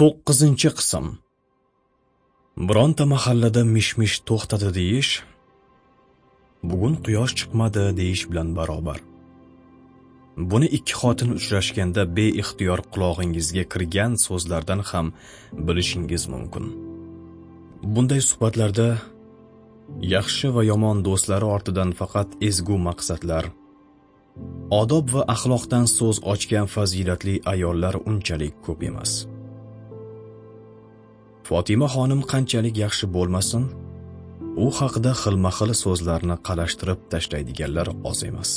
to'qqizinchi qism. Bironta mahallada mish mish to'xtadi deyish bugun quyosh chiqmadi deyish bilan barobar. Buni ikki xotin uchrashganda beixtiyor qulog'ingizga kirgan so'zlardan ham bilishingiz mumkin. Bunday suhbatlarda yaxshi va yomon do'stlari ortidan faqat ezgu maqsadlar odob va axloqdan so'z ochgan fazilatli ayollar unchalik ko'p emas. Fotima xonim qanchalik yaxshi bo'lmasin u haqida xilma xil so'zlarni qalashtirib tashlaydiganlar oz emas.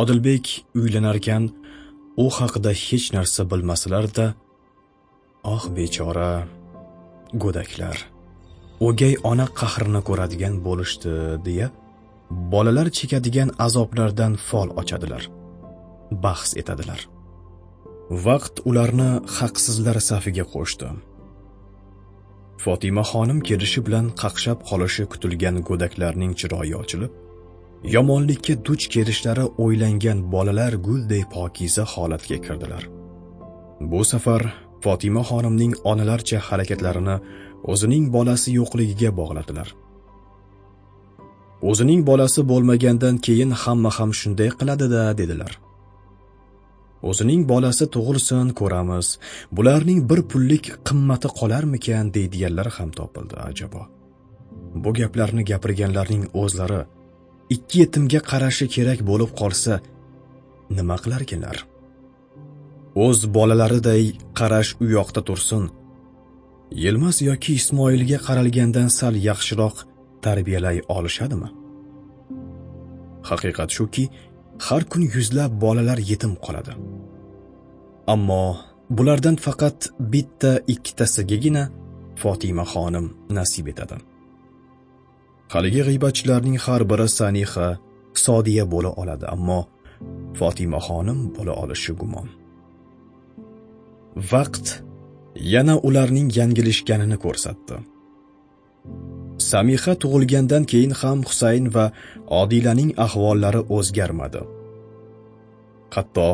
Odilbek uylanarkan u haqida hech narsa bilmasalarda oh «Ah, bechora go'daklar o'gay ona qahrini ko'radigan bo'lishdi deya bolalar chekadigan azoblardan fol ochadilar bahs etadilar. Vaqt ularni haqsizlar safiga qo'shdi. Fotima xonim kelishi bilan qaqshab qolishi kutilgan go'daklarning chiroyi ochilib yomonlikka duch kelishlari o'ylangan bolalar gulday pokiza holatga kirdilar. Bu safar fotima xonimning onalarcha harakatlarini o'zining bolasi yo'qligiga bog'ladilar. O'zining bolasi bo'lmagandan keyin hamma ham shunday qiladi-da dedilar. O'zining bolasi tug'ilsin ko'ramiz. Bularning bir pullik qimmati qolarmikan deydiganlar ham topildi ajabo. Bu gaplarni gapirganlarning o'zlari ikki yetimga qarashi kerak bo'lib qolsa nima qilarkinlar? O'z bolalariday qarash u yoqda tursin. Yilmaz yoki ismoilga qaralgandan sal yaxshiroq tarbiyalay olishadimi? Haqiqat shuki har kun yuzlab bolalar yetim qoladi. Ammo bulardan faqat bitta ikkitasigagina fotima xonim nasib etadi. Haligi g'iybatchilarning har biri saniha sodiya bo'la oladi ammo fotima xonim bo'la olishi gumon. Vaqt yana ularning yanglishganini ko'rsatdi. Samiha tug'ilgandan keyin ham husayn va odilaning ahvollari o'zgarmadi. Hatto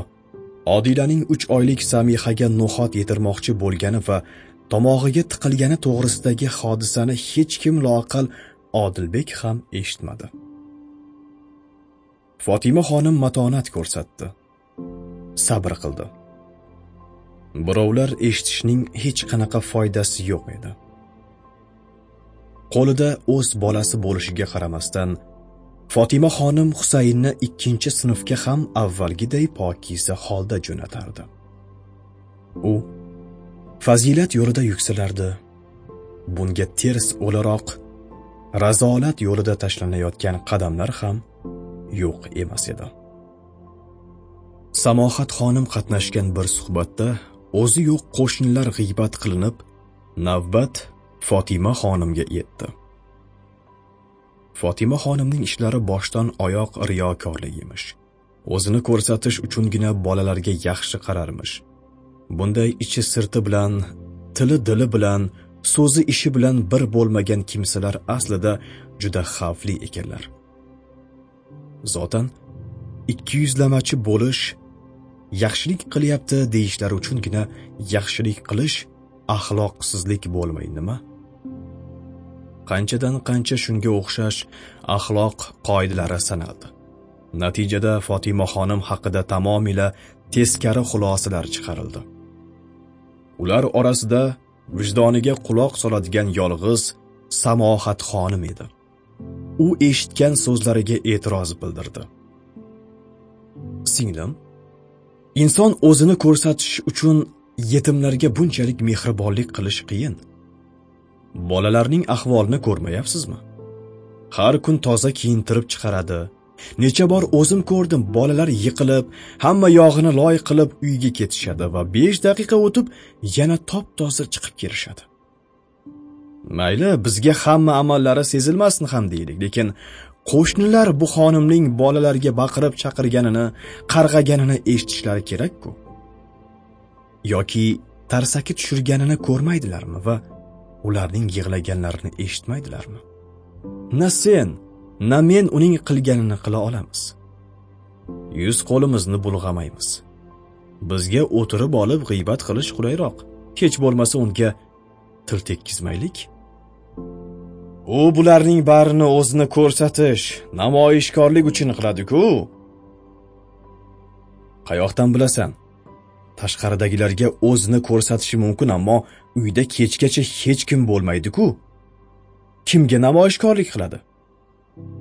odilaning uch oylik samihaga no'xat yetirmoqchi bo'lgani va tomog'iga tiqilgani to'g'risidagi hodisani hech kim loaqal odilbek ham eshitmadi. Fotima xonim matonat ko'rsatdi. Sabr qildi. Birovlar eshitishning hech qanaqa foydasi yo'q edi. Qo'lida o'z bolasi bo'lishiga qaramasdan fotima xonim husaynni ikkinchi sinfga ham avvalgiday pokiza holda jo'natardi. U fazilat yo'lida yuksalardi. Bunga ters o'laroq razolat yo'lida tashlanayotgan qadamlar ham yo'q emas edi. Samohat xonim qatnashgan bir suhbatda o'zi yo'q qo'shnilar g'iybat qilinib navbat fotima xonimga yetdi. Fotima xonimning ishlari boshdan oyoq riyokorlik emish o'zini ko'rsatish uchungina bolalarga yaxshi qararmish. Bunday ichi sirti bilan tili dili bilan so'zi ishi bilan bir bo'lmagan kimsalar aslida juda xavfli ekanlar. Zotan ikki yuzlamachi bo'lish yaxshilik qilyapti deyishlari uchungina yaxshilik qilish axloqsizlik bo'lmay nima qanchadan qancha shunga o'xshash axloq qoidalari sanaldi. Natijada fotima xonim haqida tamomila teskari xulosalar chiqarildi. Ular orasida vijdoniga quloq soladigan yolg'iz samohat xonim edi. U eshitgan so'zlariga e'tiroz bildirdi. Singlim inson o'zini ko'rsatish uchun yetimlarga bunchalik mehribonlik qilish qiyin. Bolalarning ahvolini ko'rmayapsizmi? Har kun toza kiyintirib chiqaradi. Necha bor o'zim ko'rdim bolalar yiqilib hamma yog'ini loy qilib uyga ketishadi va besh daqiqa o'tib yana top toza chiqib kelishadi. Mayli bizga hamma amallari sezilmasin ham deylik lekin qo'shnilar bu xonimning bolalarga baqirib chaqirganini qarg'aganini eshitishlari kerak-ku. Yoki tarsaki tushirganini ko'rmaydilarmi va ularning yig'laganlarini eshitmaydilarmi? Na sen na men uning qilganini qila olamiz. Yuz qo'limizni bulg'amaymiz. Bizga o'tirib olib g'iybat qilish qulayroq. Hech bo'lmasa unga til tekkizmaylik. U bularning barini o'zini ko'rsatish namoyishkorlik uchun qiladi-ku. Qayoqdan bilasan? Tashqaridagilarga o'zini ko'rsatishi mumkin ammo uyda kechgacha hech kim bo'lmaydi-ku. Kimga namoyishkorlik qiladi?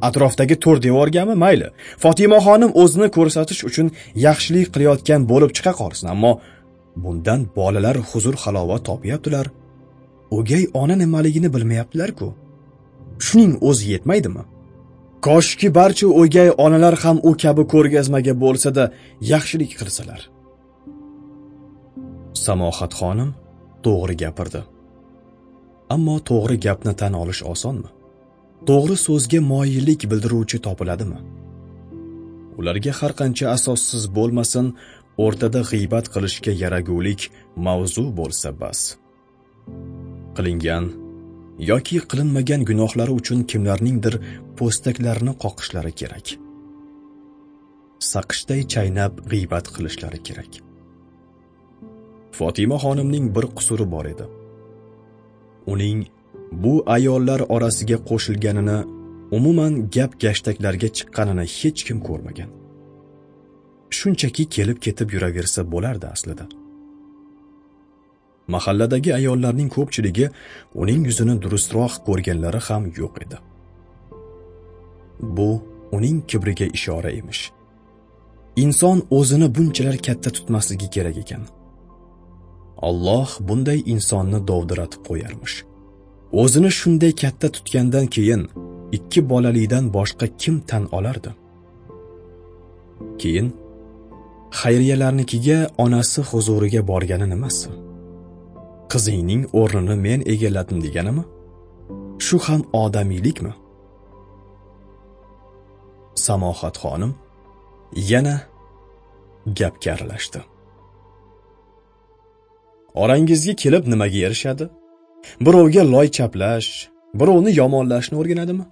Atrofdagi to'r devorgami? Mayli. Fotimaxonim o'zini ko'rsatish uchun yaxshilik qilayotgan bo'lib chiqa qolsin ammo bundan bolalar huzur halovat topyaptilar. O'gay ona nimaligini bilmayaptilar-ku. Shuning o'zi yetmaydimi? Koshki barcha o'gay onalar ham u kabi ko'rgazmaga bo'lsa-da yaxshilik qilsalar. Samohat xonim to'g'ri gapirdi. Ammo to'g'ri gapni tan olish osonmi? To'g'ri so'zga moyillik bildiruvchi topiladimi? Ularga har qancha asossiz bo'lmasin o'rtada g'iybat qilishga yaragulik mavzu bo'lsa bas. Qilingan yoki qilinmagan gunohlari uchun kimlarningdir po'staklarini qoqishlari kerak. Saqishday chaynab g'iybat qilishlari kerak. Fotima xonimning bir qusuri bor edi. Uning bu ayollar orasiga qo'shilganini umuman gap gashtaklarga chiqqanini hech kim ko'rmagan. Shunchaki kelib ketib yuraversa bo'lardi aslida. Mahalladagi ayollarning ko'pchiligi uning yuzini durustroq ko'rganlari ham yo'q edi. Bu uning kibriga ishora emish. Inson o'zini bunchalar katta tutmasligi kerak ekan. Alloh bunday insonni dovdiratib qo'yarmish. O'zini shunday katta tutgandan keyin ikki bolalidan boshqa kim tan olardi? Keyin xayriyalarnikiga onasi huzuriga borgani nimasi? Qizingning o'rnini men egalladim deganimi? Shu ham odamiylikmi? Samohat xonim yana gapga aralashdi. Orangizga kelib nimaga erishadi? Birovga loy chaplash birovni yomonlashni o'rganadimi?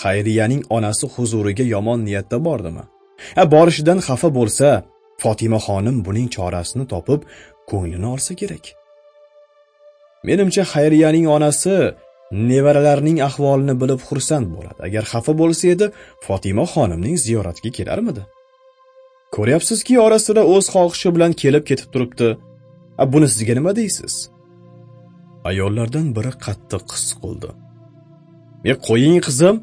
Xayriyaning onasi huzuriga yomon niyatda bordimi? A borishidan xafa bo'lsa fotima xonim buning chorasini topib ko'nglini olsa kerak. Menimcha xayriyaning onasi nevaralarining ahvolini bilib xursand bo'ladi. Agar xafa bo'lsa edi fotima xonimning ziyoratiga kelarmidi? Ko'ryapsizki ora sira o'z xohishi bilan kelib ketib turibdi. A buni sizga nima deysiz? Ayollardan biri qattiq his qildi. E qo'ying qizim.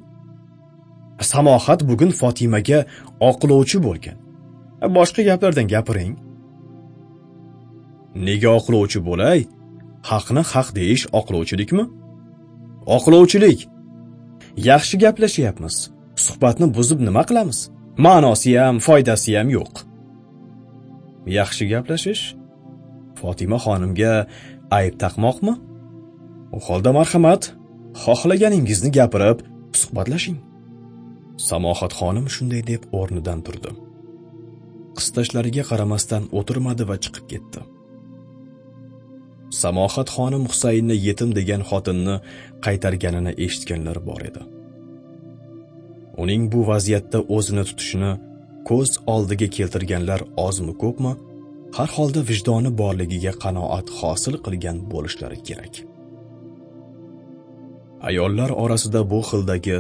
Samohat bugun fotimaga oqlovchi bo'lgan. Boshqa gaplardan gapiring. Nega oqlovchi bo'lay? Haqni haq deyish oqlovchilikmi? Oqlovchilik. Yaxshi gaplashyapmiz. Suhbatni buzib nima qilamiz? Ma'nosi ham foydasi ham yo'q. Yaxshi gaplashish fotima xonimga ayb taqmoqmi? U holda marhamat xohlaganingizni gapirib suhbatlashing. Samohat xonim shunday deb o'rnidan turdi. Qistashlariga qaramasdan o'tirmadi va chiqib ketdi. Samohat xonim husaynni yetim degan xotinni qaytarganini eshitganlar bor edi. Uning bu vaziyatda o'zini tutishini ko'z oldiga keltirganlar ozmi ko'pmi har holda vijdoni borligiga qanoat hosil qilgan bo'lishlari kerak. Ayollar orasida bu xildagi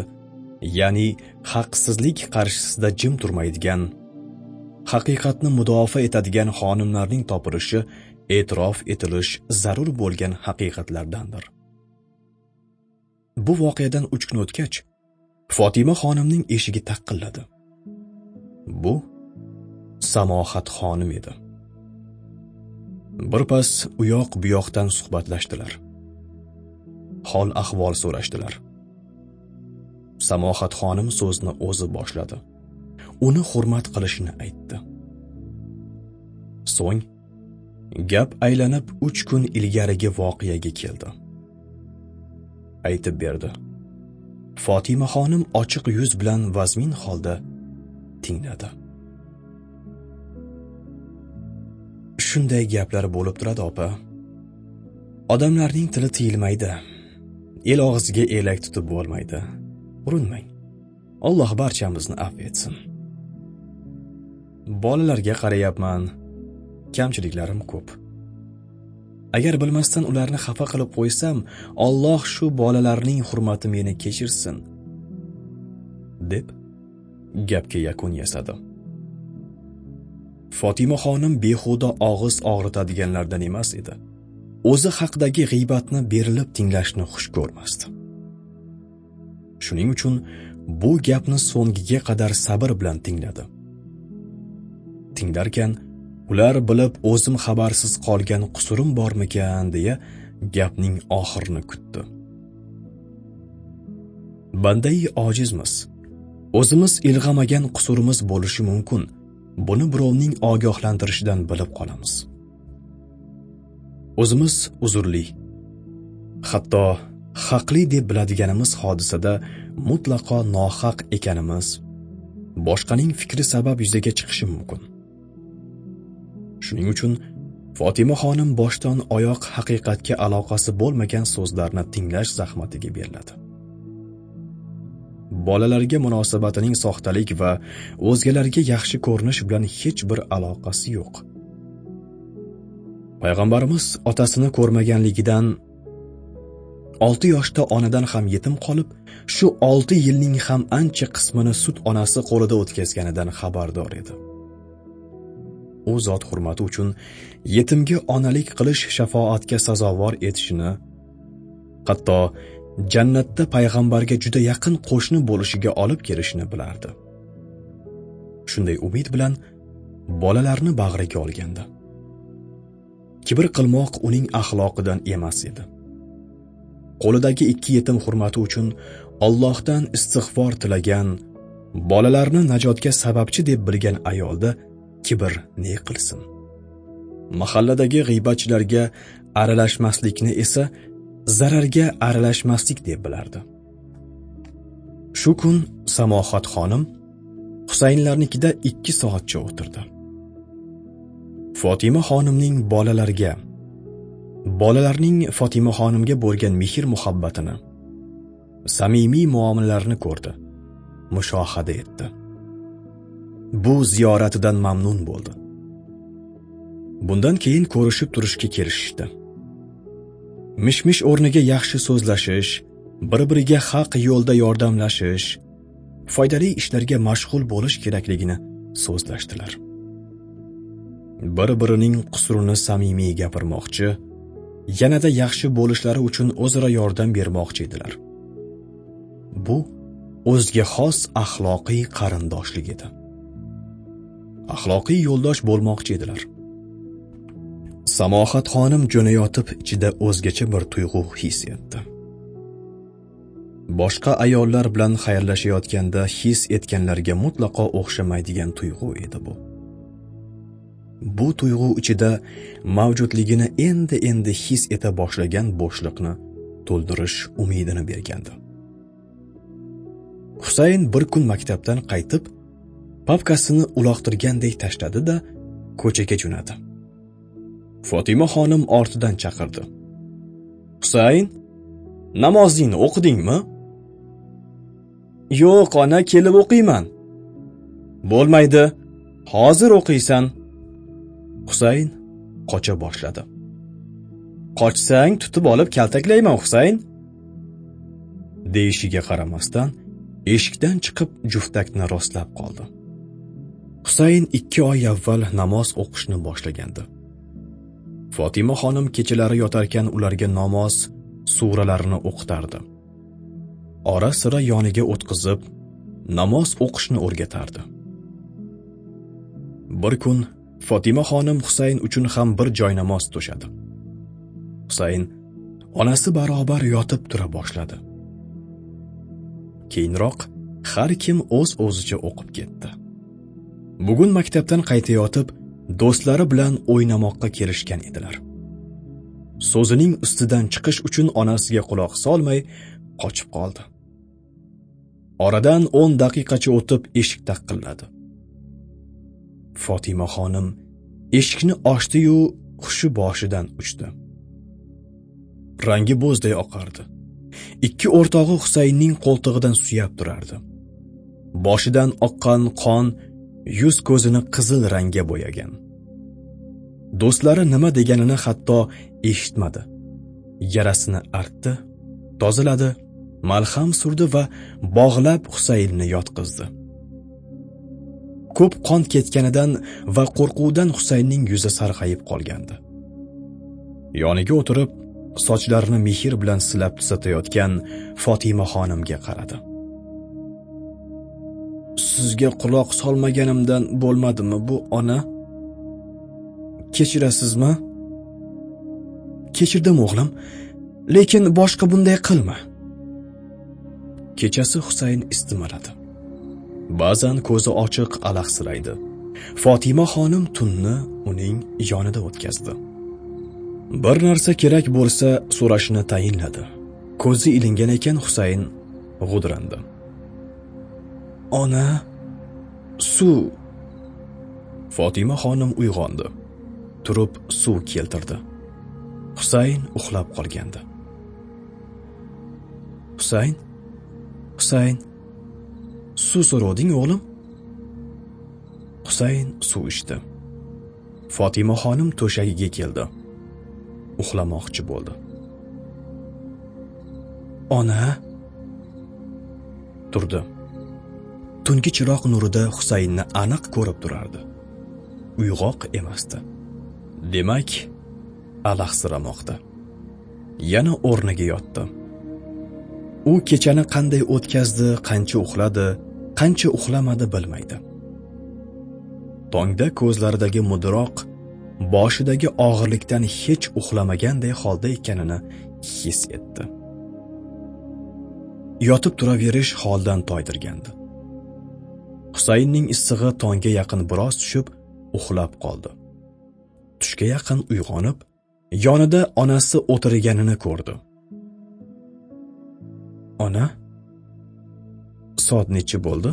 ya'ni haqsizlik qarshisida jim turmaydigan haqiqatni mudofaa etadigan xonimlarning topilishi e'tirof etilish zarur bo'lgan haqiqatlardandir. Bu voqeadan uch kun o'tgach fotima xonimning eshigi taqilladi. Bu samohat xonim edi. Birpas u yoq bu yoqdan suhbatlashdilar. Hol ahvol so'rashdilar. Samohat xonim so'zni o'zi boshladi. Uni hurmat qilishini aytdi. So'ng gap aylanib uch kun ilgarigi voqeaga keldi. Aytib berdi. Fotima xonim ochiq yuz bilan vazmin holda tingladi. Shunday gaplar bo'lib turadi opa. Odamlarning tili tiyilmaydi. El og'ziga elak tutib bo'lmaydi. Urinmang. Alloh barchamizni afv etsin. Bolalarga qarayapman. Kamchiliklarim ko'p. Agar bilmasdan ularni xafa qilib qo'ysam Alloh shu bolalarning hurmati meni kechirsin. Deb gapga yakun yasadi fotima xonim behuda og'iz og'ritadiganlardan emas edi. O'zi haqidagi g'iybatni berilib tinglashni xush ko'rmasdi. Shuning uchun bu gapni so'ngiga qadar sabr bilan tingladi. Tinglarkan ular bilib o'zim xabarsiz qolgan qusurim bormikan? deya gapning oxirini kutdi. Bandai ojizmiz o'zimiz ilg'amagan qusurimiz bo'lishi mumkin. Buni birovning ogohlantirishidan bilib qolamiz. O'zimiz uzrli hatto haqli deb biladiganimiz hodisada mutlaqo nohaq ekanimiz boshqaning fikri sabab yuzaga chiqishi mumkin. Shuning uchun fotima xonim boshdan oyoq haqiqatga aloqasi bo'lmagan so'zlarni tinglash zahmatiga beriladi. Bolalarga munosabatining soxtalik va o'zgalarga yaxshi ko'rinish bilan hech bir aloqasi yo'q. Payg'ambarimiz otasini ko'rmaganligidan olti yoshda onadan ham yetim qolib shu olti yilning ham ancha qismini sut onasi qo'lida o'tkazganidan xabardor edi. U zot hurmati uchun yetimga onalik qilish shafoatga sazovor etishini hatto jannatda payg'ambarga juda yaqin qo'shni bo'lishiga olib kelishini bilardi. Shunday umid bilan bolalarni bag'riga olgandi. Kibr qilmoq uning axloqidan emas edi. Qo'lidagi ikki yetim hurmati uchun Allohdan istig'for tilagan bolalarni najotga sababchi deb bilgan ayolda kibr ne qilsin? Mahalladagi g'iybatchilarga aralashmaslikni esa zararga aralashmaslik deb bilardi. Shu kun samohat xonim husaynlarnikida ikki soatcha o'tirdi. Fotima xonimning bolalarga bolalarning fotima xonimga bo'lgan mehr muhabbatini samimiy muomalalarini ko'rdi mushohada etdi. Bu ziyoratidan mamnun bo'ldi. Bundan keyin ko'rishib turishga kelishishdi. Mishmish o'rniga yaxshi so'zlashish bir biriga haq yo'lda yordamlashish foydali ishlarga mashg'ul bo'lish kerakligini so'zlashdilar. Bir birining qusurini samimiy gapirmoqchi yanada yaxshi bo'lishlari uchun o'zaro yordam bermoqchi edilar. Bu o'ziga xos axloqiy qarindoshlik edi. Axloqiy yo'ldosh bo'lmoqchi edilar. Samohat xonim jo'nayotib ichida o'zgacha bir tuyg'u his etdi. Boshqa ayollar bilan xayrlashayotganda his etganlarga mutlaqo o'xshamaydigan tuyg'u edi bu. Bu tuyg'u ichida mavjudligini endi endi his eta boshlagan bo'shliqni to'ldirish umidini bergandi. Husayn bir kun maktabdan qaytib papkasini uloqtirgandek tashladi da ko'chaga jo'nadi. Fotima xonim ortidan chaqirdi. Husayn namozingni o'qidingmi? Yo'q ona kelib o'qiyman. Bo'lmaydi hozir o'qiysan. Husayn qocha boshladi. Qochsang tutib olib kaltaklayman husayn. Deyishiga qaramasdan eshikdan chiqib juftakni rostlab qoldi. Husayn ikki oy avval namoz o'qishni boshlagandi. Fotima xonim kechalari yotarkan ularga namoz suralarini o'qitardi. Ora sira yoniga o'tqizib namoz o'qishni o'rgatardi. Bir kun fotima xonim husayn uchun ham bir joy namoz to'shadi. Husayn onasi barobar yotib tura boshladi. Keyinroq har kim o'z o'zicha o'qib ketdi. Bugun maktabdan qaytayotib do'stlari bilan o'ynamoqqa kelishgan edilar. So'zining ustidan chiqish uchun onasiga quloq solmay qochib qoldi. Oradan 10 daqiqacha o'tib eshik taqilladi fotima xonim eshikni ochdi-yu hushi boshidan uchdi. Rangi bo'zday oqardi. Ikki o'rtog'i husaynning qo'ltig'idan suyab turardi. Boshidan oqqan qon yuz ko'zini qizil rangga bo'yagan. Do'stlari nima deganini hatto eshitmadi. Yarasini artdi tozaladi malham surdi va bog'lab husaynni yotqizdi. Ko'p qon ketganidan va qo'rquvdan husaynning yuzi sarg'ayib qolgandi. Yoniga o'tirib sochlarini mehr bilan silab tuzatayotgan fotima xonimga qaradi. Sizga quloq solmaganimdan bo'lmadimi bu ona? Kechirasizmi? Kechirdim o'g'lim. Lekin boshqa bunday qilma. Kechasi husayn istimaladi ba'zan ko'zi ochiq alahsiraydi fotima xonim tunni uning yonida o'tkazdi. Bir narsa kerak bo'lsa so'rashni tayinladi. Ko'zi ilingan ekan husayn g'udrandi. Ona suv fotima xonim uyg'ondi. Turib suv keltirdi. Husayn uxlab qolgandi. Husayn husayn suv so'rovding o'g'lim. Husayn suv ichdi. Fotima xonim to'shagiga keldi. Uxlamoqchi bo'ldi. Ona. Turdi. Tungi chiroq nurida husaynni aniq ko'rib turardi. Uyg'oq emasdi. Demak alahsiramoqda. Yana o'rniga yotdi. U kechani qanday o'tkazdi qancha uxladi qancha uxlamadi bilmaydi. Tongda ko'zlaridagi mudroq boshidagi og'irlikdan hech uxlamaganday holda ekanini his etdi. Yotib turaverish holdan toydirgandi. Husaynning issig'i tongga yaqin biroz tushib uxlab qoldi. Tushga yaqin uyg'onib yonida onasi o'tirganini ko'rdi. Ona soat nechi bo'ldi?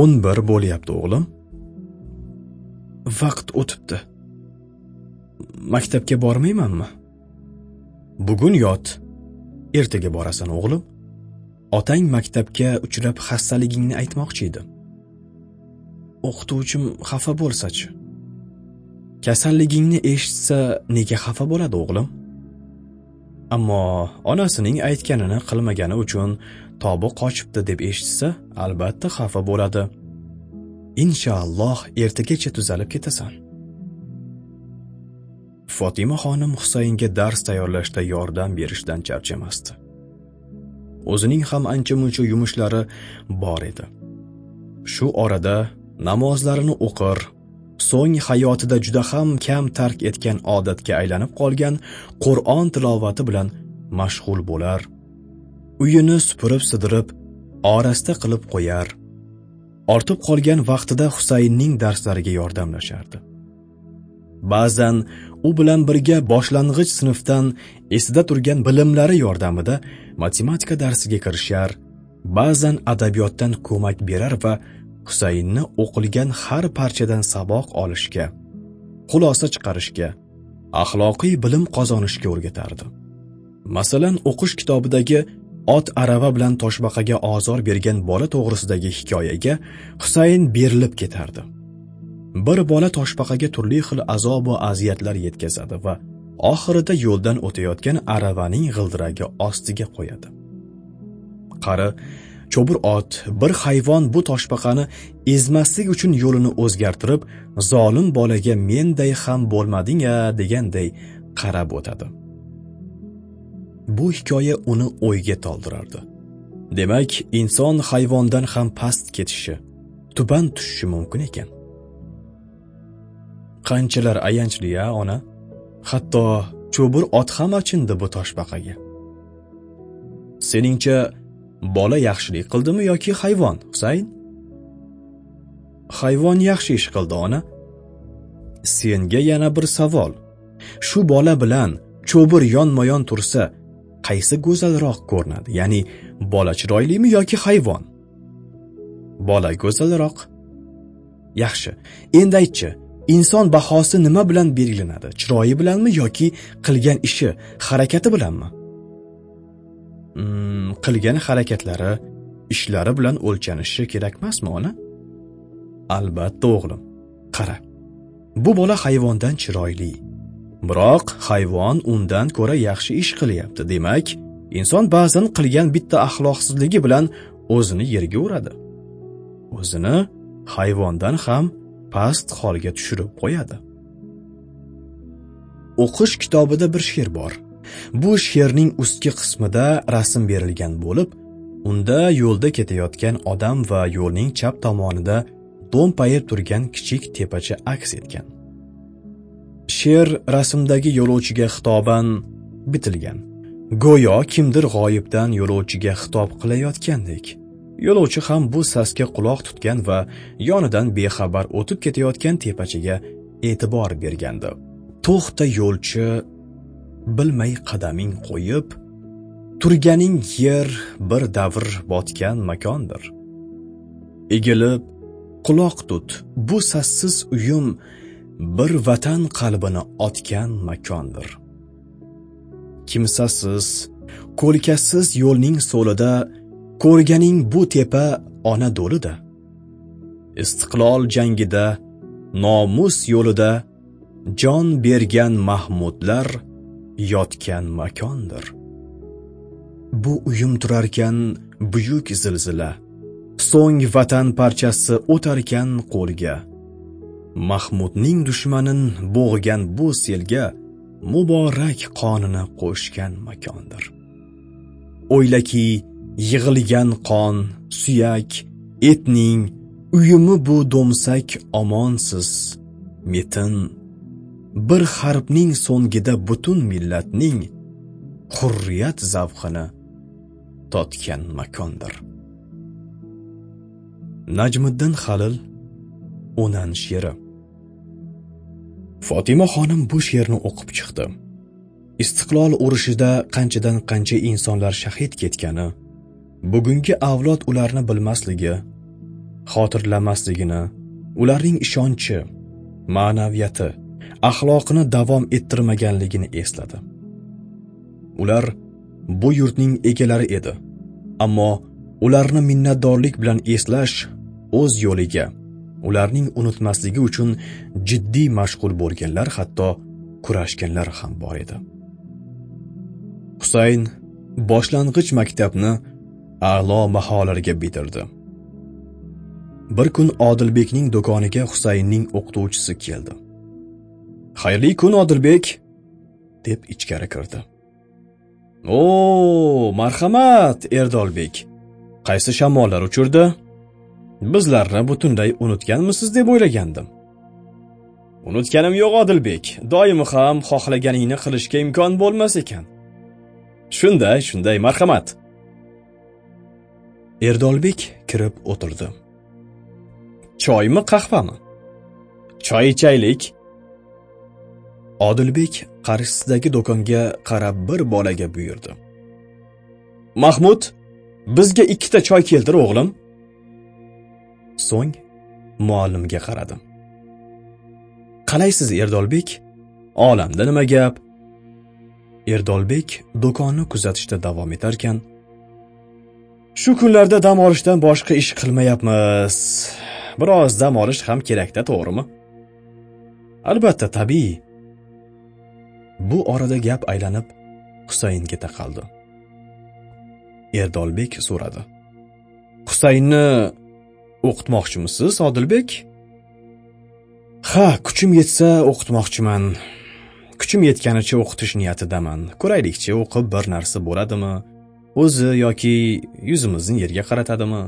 O'n bir bo'lyapti o'g'lim. Vaqt o'tibdi. Maktabga bormaymanmi? Bugun yot. Ertaga borasan o'g'lim. Otang maktabga uchrab xastaligingni aytmoqchi edi. O'qituvchim xafa bo'lsachi. Kasalligingni eshitsa nega xafa bo'ladi o'g'lim? Ammo onasining aytganini qilmagani uchun tobi qochibdi deb eshitsa albatta xafa bo'ladi. Inshaalloh ertagacha tuzalib ketasan. Fotima xonim husaynga dars tayyorlashda yordam berishdan charchamasdi. O'zining ham ancha muncha yumushlari bor edi. Shu orada namozlarini o'qir so'ng hayotida juda ham kam tark etgan odatga aylanib qolgan qur'on tilovati bilan mashg'ul bo'lar. Uyini supurib sidirib orasta qilib qo'yar. Ortib qolgan vaqtida husaynning darslariga yordamlashardi. Ba'zan u bilan birga boshlang'ich sinfdan esida turgan bilimlari yordamida matematika darsiga kirishar ba'zan adabiyotdan ko'mak berar va husaynni o'qilgan har parchadan saboq olishga xulosa chiqarishga axloqiy bilim qozonishga o'rgatardi. Masalan o'qish kitobidagi ot arava bilan toshbaqaga ozor bergan bola to'g'risidagi hikoyaga husayn berilib ketardi. Bir bola toshbaqaga turli xil azob va aziyatlar yetkazadi va oxirida yo'ldan o'tayotgan aravaning g'ildiragi ostiga qo'yadi. Qari cho'bir ot bir hayvon bu toshbaqani ezmaslik uchun yo'lini o'zgartirib zolim bolaga menday ham bo'lmading-a deganday qarab o'tadi. Bu hikoya uni o'yga toldirardi. Demak inson hayvondan ham past ketishi tuban tushishi mumkin ekan. Qanchalar ayanchli a ona? Hatto cho'bir ot ham achindi bu toshbaqaga. Seningcha bola yaxshilik qildimi yoki hayvon husayn? Hayvon yaxshi ish qildi ona. Senga yana bir savol. Shu bola bilan cho'bir yonma yon tursa qaysi go'zalroq ko'rinadi? Ya'ni bola chiroylimi yoki hayvon? Bola go'zalroq. Yaxshi. Endi aytchi inson bahosi nima bilan belgilanadi? Chiroyi bilanmi yoki qilgan ishi harakati bilanmi? Hmm, qilgan harakatlari ishlari bilan o'lchanishi kerakmasmi ona? Albatta o'g'lim. Qara. Bu bola hayvondan chiroyli. Biroq hayvon undan ko'ra yaxshi ish qilyapti. Demak inson ba'zan qilgan bitta axloqsizligi bilan o'zini yerga uradi. O'zini hayvondan ham past holga tushirib qo'yadi. O'qish kitobida bir she'r bor. Bu she'rning ustki qismida rasm berilgan bo'lib unda yo'lda ketayotgan odam va yo'lning chap tomonida do'mpayib turgan kichik tepacha aks etgan. She'r rasmdagi yo'lovchiga xitoban bitilgan. Go'yo kimdir g'oyibdan yo'lovchiga xitob qilayotgandek. Yo'lovchi ham bu sasga quloq tutgan va yonidan bexabar o'tib ketayotgan tepachaga e'tibor bergandi. To'xta yo'lchi bilmay qadaming qo'yib turganing yer bir davr botgan makondir. Egilib quloq tut bu sassiz uyum bir vatan qalbini otgan makondir. Kimsasiz ko'lkasiz yo'lning so'lida ko'rganing bu tepa ona do'lida. Istiqlol jangida nomus yo'lida jon bergan mahmudlar yotgan makondir. Bu uyum turarkan buyuk zilzila. So'ng vatan parchasi o'tarkan qo'lga. Mahmudning dushmanin bo'g'gan bu selga muborak qonini qo'shgan makondir. O'ylaki yig'ilgan qon suyak etning uyumi bu do'msak omonsiz metin. Bir harfning so'ngida butun millatning hurriyat zavqini totgan makondir. Najmiddin halil o'nan she'ri. Fotima xonim bu she'rni o'qib chiqdi. Istiqlol urushida qanchadan qancha insonlar shahid ketgani bugungi avlod ularni bilmasligi xotirlamasligini ularning ishonchi ma'naviyati axloqini davom ettirmaganligini esladi. Ular bu yurtning egalari edi ammo ularni minnatdorlik bilan eslash o'z yo'liga ularning unutmasligi uchun jiddiy mashg'ul bo'lganlar hatto kurashganlar ham bor edi. Husayn boshlang'ich maktabni a'lo baholarga bitirdi. Bir kun odilbekning do'koniga husaynning o'qituvchisi keldi. Xayrli kun odilbek deb ichkari kirdi. O marhamat erdolbek. Qaysi shamollar uchirdi? Bizlarni butunlay unutganmisiz deb o'ylagandim. Unutganim yo'q odilbek. Doim ham xohlaganingni qilishga imkon bo'lmas ekan. Shunday shunday marhamat. Erdolbek kirib o'tirdi. Choymi qahvami? Choy ichaylik. Odilbek qarshisidagi do'konga qarab bir bolaga buyurdi. Mahmud bizga ikkita choy keltir o'g'lim. So'ng muallimga qaradim. Qalaysiz erdolbek? Olamda nima gap? Erdolbek do'konni kuzatishda davom etarkan shu kunlarda dam olishdan boshqa ish qilmayapmiz. Biroz dam olish ham kerakda to'g'rimi? Albatta tabiiy bu orada gap aylanib husaynga taqaldi. Erdolbek so'radi. Husaynni o'qitmoqchimisiz odilbek? Ha kuchim yetsa o'qitmoqchiman. Kuchim yetganicha o'qitish niyatidaman. Ko'raylikchi o'qib bir narsa bo'ladimi? O'zi yoki yuzimizni yerga qaratadimi?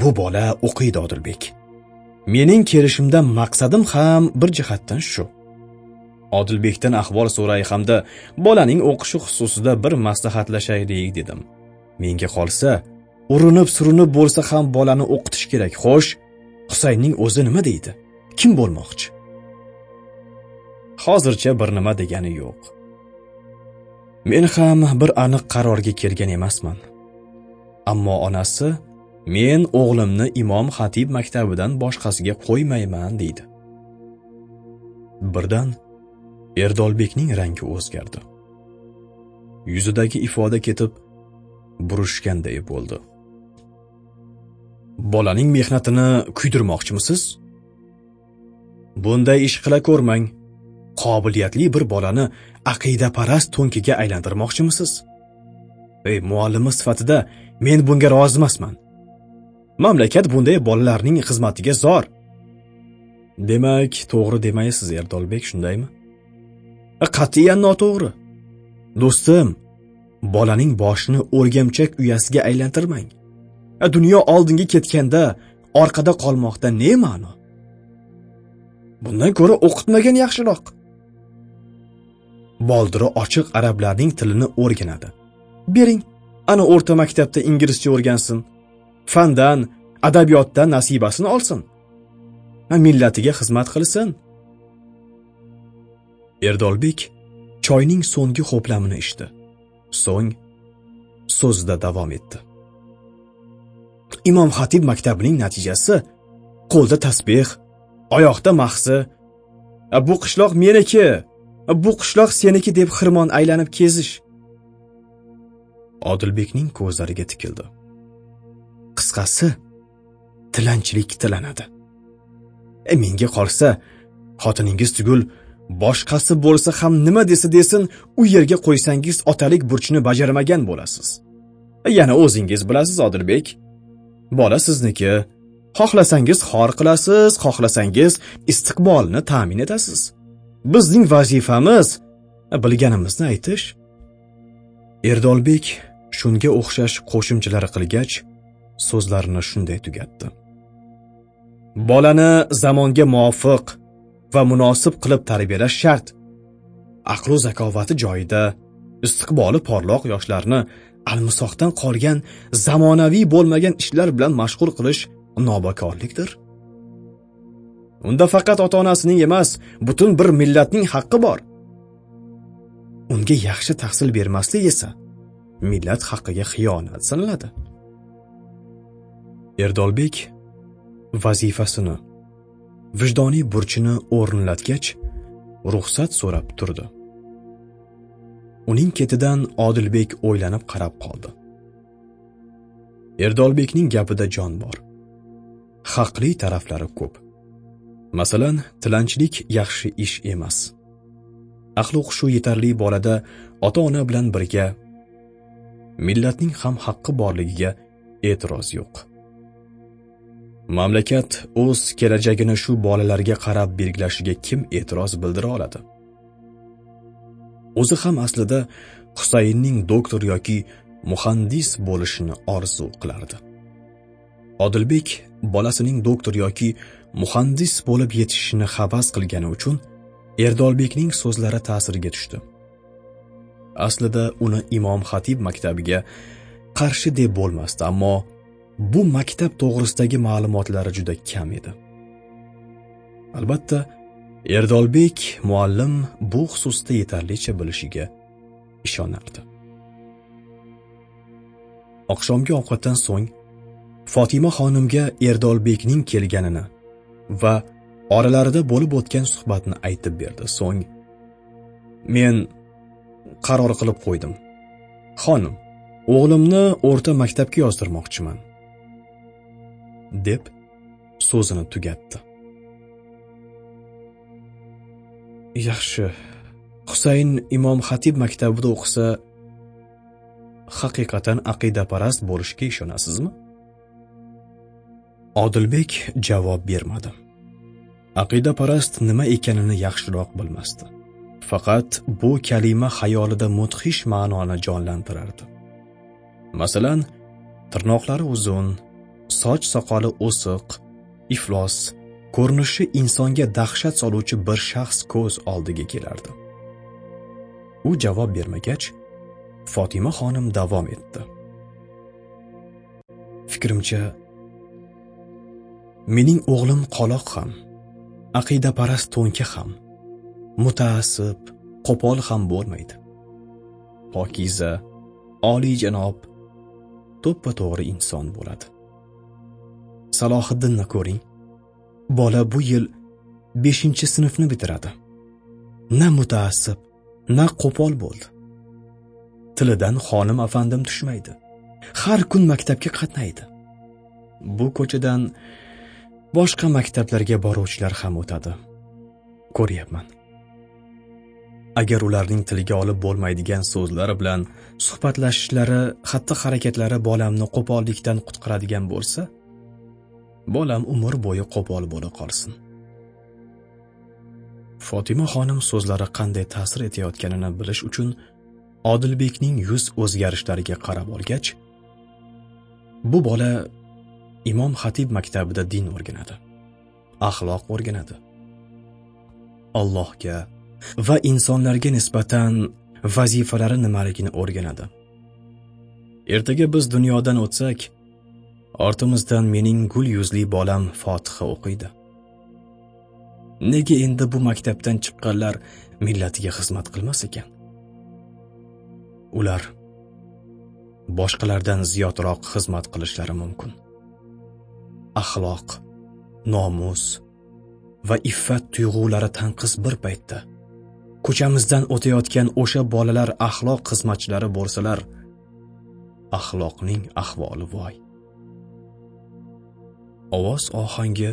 Bu bola o'qiydi odilbek. Mening kelishimdan maqsadim ham bir jihatdan shu. Odilbekdan ahvol so'ray hamda bolaning o'qishi xususida bir maslahatlashaylik dedim. Menga qolsa urinib surinib bo'lsa ham bolani o'qitish kerak. Xo'sh husaynning o'zi nima deydi? Kim bo'lmoqchi? Hozircha bir nima degani yo'q. Men ham bir aniq qarorga kelgan emasman. Ammo onasi men o'g'limni imom xatib maktabidan boshqasiga qo'ymayman deydi. Birdan erdolbekning rangi o'zgardi. Yuzidagi ifoda ketib burishganday bo'ldi. Bolaning mehnatini kuydirmoqchimisiz? Bunday ish qila ko'rmang qobiliyatli bir bolani aqidaparast to'nkiga aylantirmoqchimisiz? Ey muallimi sifatida men bunga rozi emasman. Mamlakat bunday bolalarning xizmatiga zor. Demak to'g'ri demaysiz erdolbek shundaymi? E, qat'iyan noto'g'ri. Do'stim bolaning boshini o'rgamchak uyasiga aylantirmang. E, dunyo oldinga ketganda orqada qolmoqda ne ma'no? Bundan ko'ra o'qitmagan yaxshiroq. Boldiri ochiq arablarning tilini o'rganadi. Bering ana o'rta maktabda inglizcha o'rgansin. Fandan adabiyotdan nasibasini olsin. Millatiga xizmat qilsin. Erdolbek choyning so'nggi ho'plamini ichdi. So'ng so'zida davom etdi. Imom xatib maktabining natijasi qo'lda tasbeh oyoqda mahsi bu qishloq meniki! Bu qishloq seniki deb xirmon aylanib kezish. Odilbekning ko'zlariga tikildi. Qisqasi tilanchilik tilanadi. E menga qolsa xotiningiz tugul boshqasi bo'lsa ham nima desa desin u yerga qo'ysangiz otalik burchini bajarmagan bo'lasiz. E, yana o'zingiz bilasiz odilbek. Bola sizniki xohlasangiz xor qilasiz xohlasangiz istiqbolni ta'min etasiz. Bizning vazifamiz bilganimizni aytish. Erdolbek shunga o'xshash qo'shimchalar qilgach so'zlarini shunday tugatdi. Bolani zamonga muvofiq va munosib qilib tarbiyalash shart. Aqlu zakovati joyida istiqboli porloq yoshlarni almisoqdan qolgan zamonaviy bo'lmagan ishlar bilan mashg'ul qilish nobakorlikdir. Unda faqat ota onasining emas butun bir millatning haqqi bor. Unga yaxshi tahsil bermaslik esa millat haqqiga xiyonat sanaladi. Erdolbek vazifasini vijdoniy burchini o'rinlatgach ruxsat so'rab turdi. Uning ketidan odilbek o'ylanib qarab qoldi. Erdolbekning gapida jon bor. Haqli taraflari ko'p. Masalan tilanchilik yaxshi ish emas. Axloq shu yetarli bolada ota ona bilan birga millatning ham haqqi borligiga e'tiroz yo'q. Mamlakat o'z kelajagini shu bolalarga qarab belgilashiga kim e'tiroz bildira oladi? O'zi ham aslida husaynning doktor yoki muhandis bo'lishini orzu qilardi. Odilbek bolasining doktor yoki muhandis bo'lib yetishishini havas qilgani uchun erdolbekning so'zlari ta'siriga tushdi. Aslida uni imom xatib maktabiga qarshi deb bo'lmasdi ammo bu maktab to'g'risidagi ma'lumotlari juda kam edi. Albatta erdolbek muallim bu xususda yetarlicha bilishiga ishonardi. Oqshomgi ovqatdan so'ng fotima xonimga erdolbekning kelganini va oralarida bo'lib o'tgan suhbatni aytib berdi. So'ng men qaror qilib qo'ydim. Xonim o'g'limni o'rta maktabga yozdirmoqchiman deb so'zini tugatdi. Yaxshi. Husayn imom xatib maktabida o'qisa haqiqatan aqidaparast bo'lishiga ishonasizmi? Odilbek javob bermadi. Aqidaparast nima ekanini yaxshiroq bilmasdi. Faqat bu kalima xayolida mudhish ma'noni jonlantirardi. Masalan tirnoqlari uzun soch soqoli o'siq iflos ko'rinishi insonga dahshat soluvchi bir shaxs ko'z oldiga kelardi. U javob bermagach fotima xonim davom etdi. Fikrimcha mening o'g'lim qoloq ham aqidaparast to'nka ham mutaassib qo'pol ham bo'lmaydi. Pokiza oliyjanob to'ppa to'g'ri inson bo'ladi. Salohiddinni ko'ring bola bu yil beshinchi sinfni bitiradi. Na mutaassib na qo'pol bo'ldi. Tilidan xonim afandim tushmaydi. Har kun maktabga qatnaydi. Bu ko'chadan boshqa maktablarga boruvchilar ham o'tadi. Ko'ryapman. Agar ularning tiliga olib bo'lmaydigan so'zlari bilan suhbatlashishlari xatti harakatlari bolamni qo'pollikdan qutqaradigan bo'lsa bolam umr bo'yi qo'pol bo'la qolsin. Fotima xonim so'zlari qanday ta'sir etayotganini bilish uchun odilbekning yuz o'zgarishlariga qarab olgach bu bola imom xatib maktabida din o'rganadi axloq o'rganadi. Allohga va insonlarga nisbatan vazifalari nimaligini o'rganadi. Ertaga biz dunyodan o'tsak ortimizdan mening gul yuzli bolam fotiha o'qiydi. Nega endi bu maktabdan chiqqanlar millatiga xizmat qilmas ekan? Ular boshqalardan ziyodroq xizmat qilishlari mumkin. Axloq nomus va iffat tuyg'ulari tanqis bir paytda. Ko'chamizdan o'tayotgan o'sha bolalar axloq xizmatchilari bo'lsalar axloqning ahvoli voy. Ovoz ohangi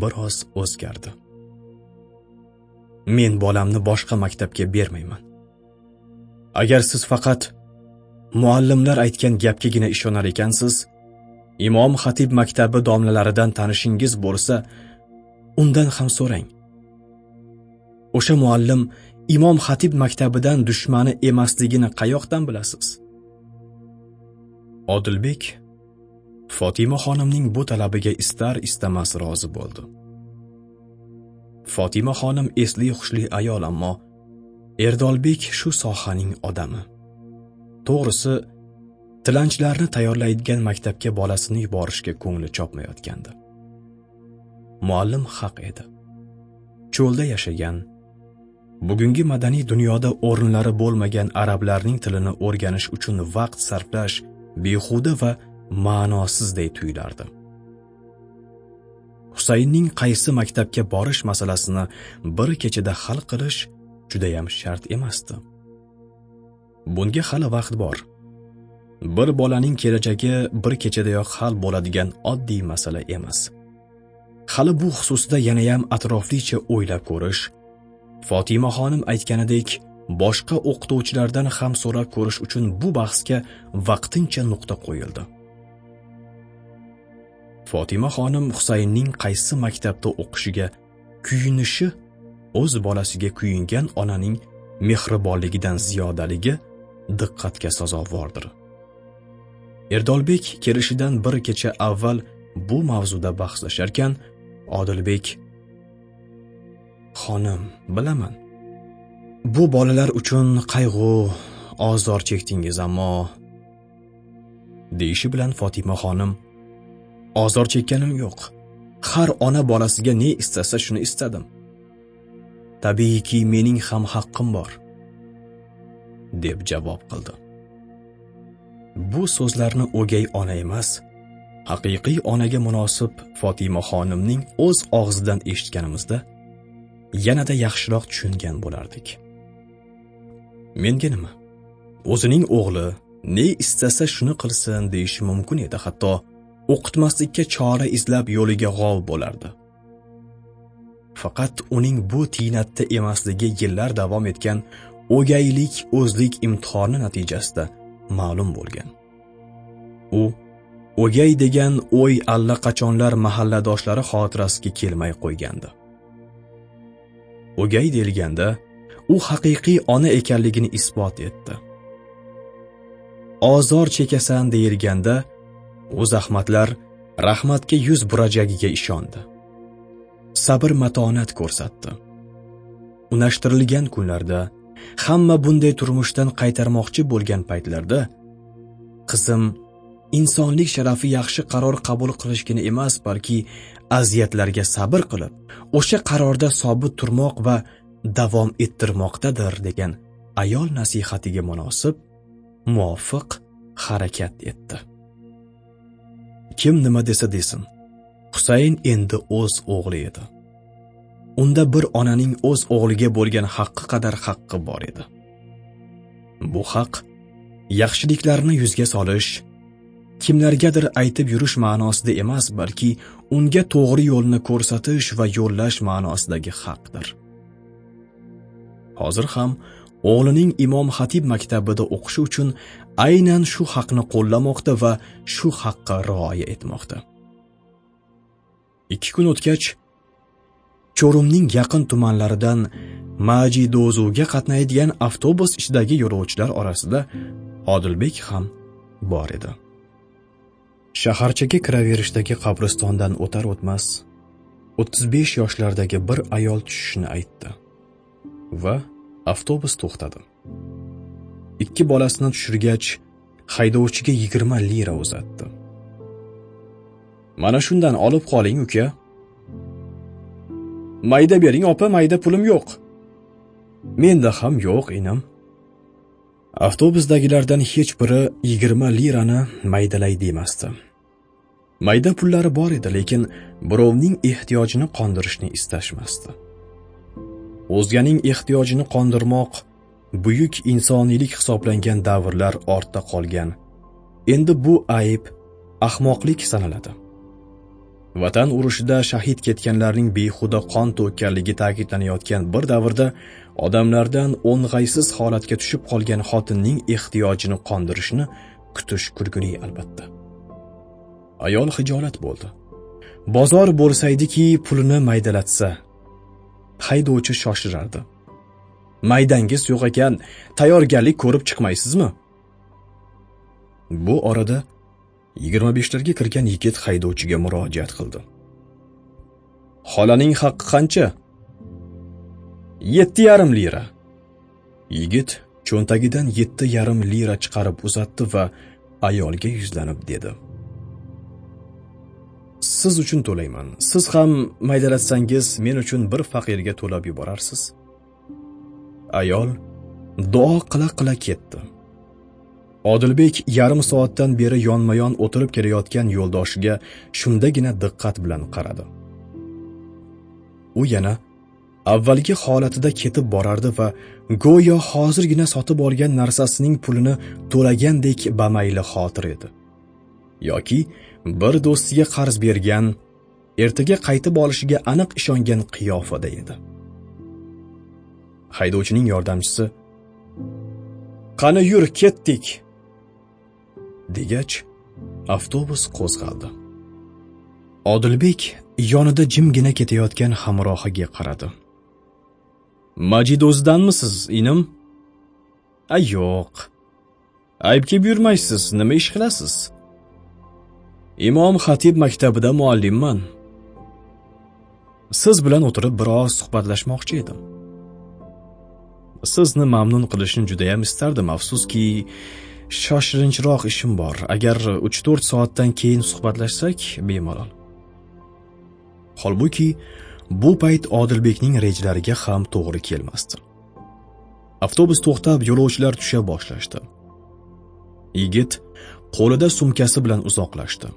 biroz o'zgardi. Men bolamni boshqa maktabga bermayman. Agar siz faqat muallimlar aytgan gapgagina ishonar ekansiz imom xatib maktabi domlalaridan tanishingiz bo'lsa undan ham so'rang. O'sha muallim imom xatib maktabidan dushmani emasligini qayoqdan bilasiz? Odilbek fotima xonimning bu talabiga istar istamas rozi bo'ldi. Fotima xonim esli hushli ayol ammo erdolbek shu sohaning odami. To'g'risi tilanchilarni tayyorlaydigan maktabga bolasini yuborishga ko'ngli chopmayotgandi. Muallim haq edi. Cho'lda yashagan bugungi madaniy dunyoda o'rinlari bo'lmagan arablarning tilini o'rganish uchun vaqt sarflash behuda va ma'nosizday tuyulardi. Husaynning qaysi maktabga borish masalasini bir kechada hal qilish judayam shart emasdi. Bunga hali vaqt bor. Bir bolaning kelajagi bir kechadayoq hal bo'ladigan oddiy masala emas. Hali bu xususida yanayam atroflicha o'ylab ko'rish fotima xonim aytganidek boshqa o'qituvchilardan ham so'rab ko'rish uchun bu bahsga vaqtincha nuqta qo'yildi. Fotima xonim husaynning qaysi maktabda o'qishiga kuyinishi o'z bolasiga kuyingan onaning mehribonligidan ziyodaligi diqqatga sazovordir. Erdolbek kelishidan bir kecha avval bu mavzuda bahslasharkan odilbek xonim bilaman bu bolalar uchun qayg'u ozor chekdingiz ammo deyishi bilan fotima xonim ozor chekkanim yo'q. Har ona bolasiga ne istasa shuni istadim. Tabiiyki mening ham haqqim bor deb javob qildi. Bu so'zlarni o'gay ona emas haqiqiy onaga munosib fotima xonimning o'z og'zidan eshitganimizda yanada yaxshiroq tushungan bo'lardik. Menga nima? O'zining o'g'li ne istasa shuni qilsin deyishi mumkin edi hatto o'qitmaslikka chora izlab yo'liga g'ov bo'lardi. Faqat uning bu tiynatda emasligi yillar davom etgan o'gaylik o'zlik imtihoni natijasida ma'lum bo'lgan. U o'gay degan o'y allaqachonlar mahalladoshlari xotirasiga kelmay qo'ygandi. O'gay deyilganda u haqiqiy ona ekanligini isbot etdi. Ozor chekasan deyilganda u zahmatlar rahmatga yuz burajagiga ishondi. Sabr matonat ko'rsatdi. Unashtirilgan kunlarda hamma bunday turmushdan qaytarmoqchi bo'lgan paytlarda qizim insonlik sharafi yaxshi qaror qabul qilishgina emas balki aziyatlarga sabr qilib o'sha qarorda sobit turmoq va davom ettirmoqdadir degan ayol nasihatiga munosib muvofiq harakat etdi. Kim nima desa desin husayn endi o'z o'g'li edi. Unda bir onaning o'z o'g'liga bo'lgan haqqi qadar haqqi bor edi bu haq yaxshiliklarni yuzga solish kimlargadir aytib yurish ma'nosida emas, balki unga to'g'ri yo'lni ko'rsatish va yo'llash ma'nosidagi haqdir. Hozir ham o'g'lining Imom Xatib maktabida o'qishi uchun aynan shu haqni qo'llamoqda va shu haqqa rioya etmoqda. Ikki kun o'tgach, Chorumning yaqin tumanlaridan Majidozuga qatnaydigan avtobus ichidagi yo'lovchilar orasida Odilbek ham bor edi. Shaharchaga kiraverishdagi qabristondan o'tar o'tmas 35 yoshlardagi bir ayol tushishini aytdi va avtobus to'xtadi. Ikki bolasini tushirgach, haydovchiga 20 lira uzatdi. Mana shundan olib qoling, uka. Mayda bering, opa, mayda pulim yo'q. Menda ham yo'q, inim. Avtobusdagilardan hech biri 20 lirani maydalay demasdi. Mayda pullari bor edi, lekin birovning ehtiyojini qondirishni istashmasdi. O'zganing ehtiyojini qondirmoq buyuk insoniylik hisoblangan davrlar ortda qolgan. Endi bu ayb ahmoqlik sanaladi. Vatan urushida shahid ketganlarning behuda qon to'kkanligi ta'kidlanayotgan bir davrda odamlardan o'ng'aysiz holatga tushib qolgan xotinning ehtiyojini qondirishni kutish kulgili albatta. Ayol hijolat bo'ldi. Bozor bo'lsaydiki, pulini maydalatsa, haydovchi shoshirardi. Maydangiz yo'q ekan, tayyorgarlik ko'rib chiqmaysizmi? Bu orada 25larga kirgan yigit haydovchiga murojaat qildi. Xolaning haqqi qancha? 7,5 lira. Yigit cho'ntagidan 7,5 lira chiqarib uzatdi va ayolga yuzlanib dedi: Siz uchun to'layman. Siz ham maydalatsangiz men uchun bir faqirga to'lab yuborarsiz. Ayol duo qila qila ketdi. Odilbek yarim soatdan beri yonma-yon o'tirib kelayotgan yo'ldoshiga shundagina diqqat bilan qaradi. U yana avvalgi holatida ketib borardi va go'yo hozirgina sotib olgan narsasining pulini to'lagandek bamayli xotir edi. yoki bir do'stiga qarz bergan, ertaga qaytib olishiga aniq ishongan qiyofada edi. Haydovchining yordamchisi: "Qani yur, ketdik." Degach, avtobus qo'zg'aldi. Odilbek yonida jimgina ketayotgan hamrohiga qaradi. Majid o'zidanmisiz, inim? a yo'q. Aybga buyurmaysiz, nima ish qilasiz? Imom Xatib maktabida muallimman. Siz bilan o'tirib biroz suhbatlashmoqchi edim. Sizni mamnun qilishni juda ham istardim, afsuski, shoshilinchroq ishim bor. Agar 3-4 soatdan keyin suhbatlashsak, bemalol. Holbuki, bu payt Odilbekning rejalariga ham to'g'ri kelmasdi. Avtobus to'xtab, yo'lovchilar tusha boshlashdi. Yigit qo'lida sumkasi bilan uzoqlashdi.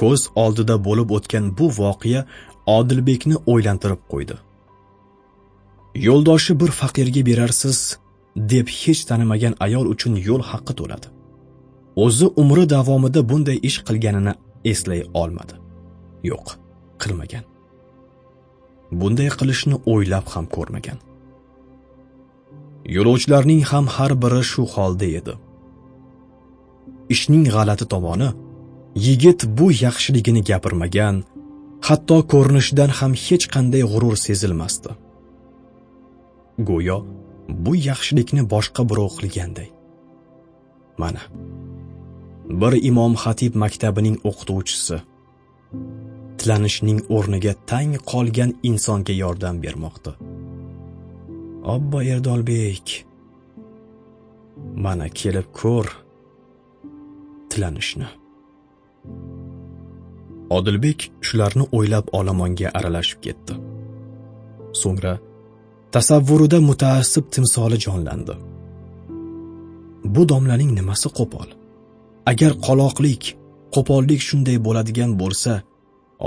Ko'z oldida bo'lib o'tgan bu voqea Odilbekni o'ylantirib qo'ydi. Yo'ldoshi bir faqirga berarsiz deb hech tanimagan ayol uchun yo'l haqqi to'ladi. O'zi umri davomida bunday ish qilganini eslay olmadi. Yo'q, qilmagan. Bunday qilishni o'ylab ham ko'rmagan. Yo'lovchilarning ham har biri shu holda edi. Ishning g'alati tomoni yigit bu yaxshiligini gapirmagan, hatto ko'rinishidan ham hech qanday g'urur sezilmasdi. Go'yo bu yaxshilikni boshqa birov qilganday. Mana. Bir imom xatib maktabining o'qituvchisi tilanishning o'rniga tang qolgan insonga yordam bermoqda. Obbo Erdolbek, mana kelib ko'r tilanishni. Odilbek shularni o'ylab olomonga aralashib ketdi. So'ngra tasavvurida mutaassib timsoli jonlandi. Bu domlaning nimasi qo'pol? Agar qoloqlik, qo'pollik shunday bo'ladigan bo'lsa,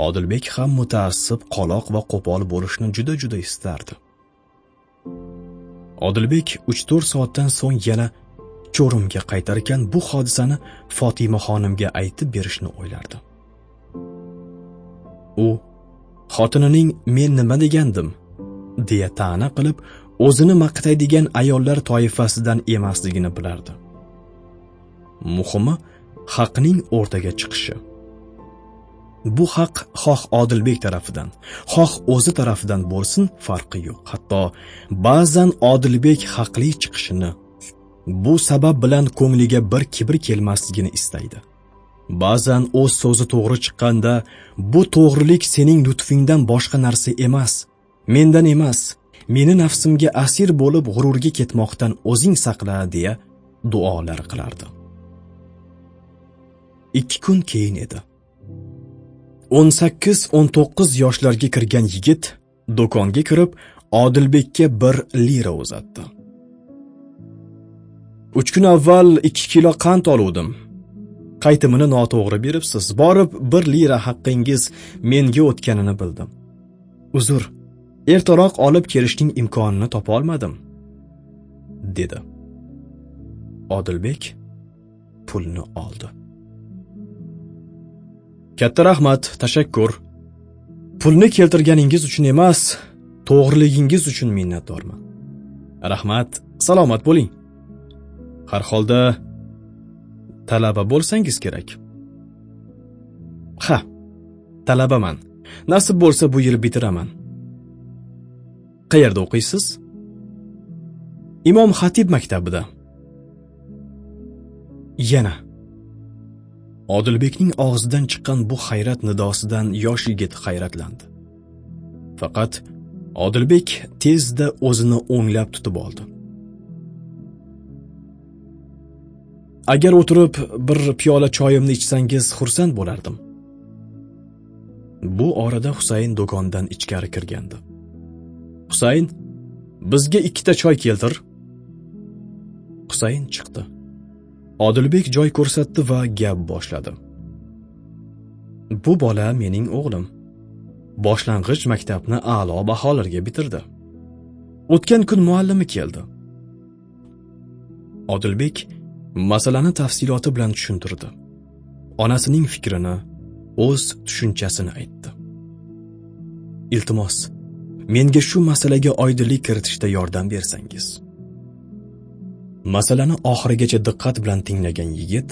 Odilbek ham mutaassib, qoloq va qo'pol bo'lishni juda-juda istardi. Odilbek 3-4 soatdan so'ng yana Cho'rimga qaytarkan bu hodisani fotimaxonimga aytib berishni o'ylardi. U xotinining men nima degandim deya ta'na qilib o'zini maqtaydigan ayollar toifasidan emasligini bilardi. Muhimi haqning o'rtaga chiqishi. Bu haq xoh Odilbek tarafidan, xoh o'zi tarafidan bo'lsin farqi yo'q. Hatto ba'zan Odilbek haqli chiqishini bu sabab bilan ko'ngliga bir kibr kelmasligini istaydi. Ba'zan o'z so'zi to'g'ri chiqqanda bu to'g'rilik sening lutfingdan boshqa narsa emas, mendan emas, meni nafsimga asir bo'lib g'ururga ketmoqdan o'zing saqla deya duolar qilardi. Ikki kun keyin edi. 18-19 yoshlarga kirgan yigit do'konga kirib Odilbekka 1 lira uzatdi. uch kun avval 2 kilo qand oluvdim. Qaytimini noto'g'ri beribsiz. Borib 1 lira haqqingiz menga o'tganini bildim. Uzr, ertaroq olib kelishning imkonini topa olmadim, dedi. Odilbek pulni oldi. Katta rahmat, tashakkur. Pulni keltirganingiz uchun emas, to'g'riligingiz uchun minnatdorman. Rahmat, salomat bo'ling. Har holda talaba bo'lsangiz kerak. Ha, talabaman. Nasib bo'lsa bu yil bitiraman. Qayerda o'qiysiz? Imom Xatib maktabida. Yana Odilbekning og'zidan chiqqan bu hayrat nidosidan yosh yigit hayratlandi. Faqat Odilbek tezda o'zini o'nglab tutib oldi. Agar o'tirib bir piyola choyimni ichsangiz xursand bo'lardim. Bu orada Husayn do'kondan ichkari kirgandi. Husayn, bizga ikkita choy keltir. Husayn chiqdi. Odilbek joy ko'rsatdi va gap boshladi. Bu bola mening o'g'lim. Boshlang'ich maktabni a'lo baholarga bitirdi. O'tgan kun muallimi keldi. Odilbek masalani tafsiloti bilan tushuntirdi. Onasining fikrini, o'z tushunchasini aytdi. Iltimos, menga shu masalaga oydinlik kiritishda yordam bersangiz. Masalani oxirigacha diqqat bilan tinglagan yigit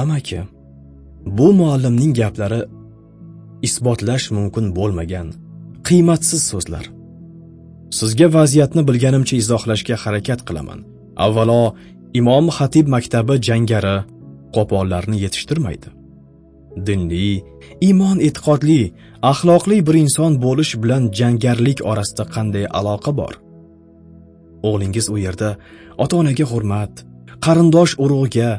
Amaki, bu muallimning gaplari isbotlash mumkin bo'lmagan qiymatsiz so'zlar. Sizga vaziyatni bilganimcha izohlashga harakat qilaman. Avvalo, Imom Xatib maktabi jangari qo'pollarni yetishtirmaydi. Dinli, iymon e'tiqodli, axloqli bir inson bo'lish bilan jangarlik orasida qanday aloqa bor? O'g'lingiz u yerda ota-onaga hurmat, qarindosh urug'ga,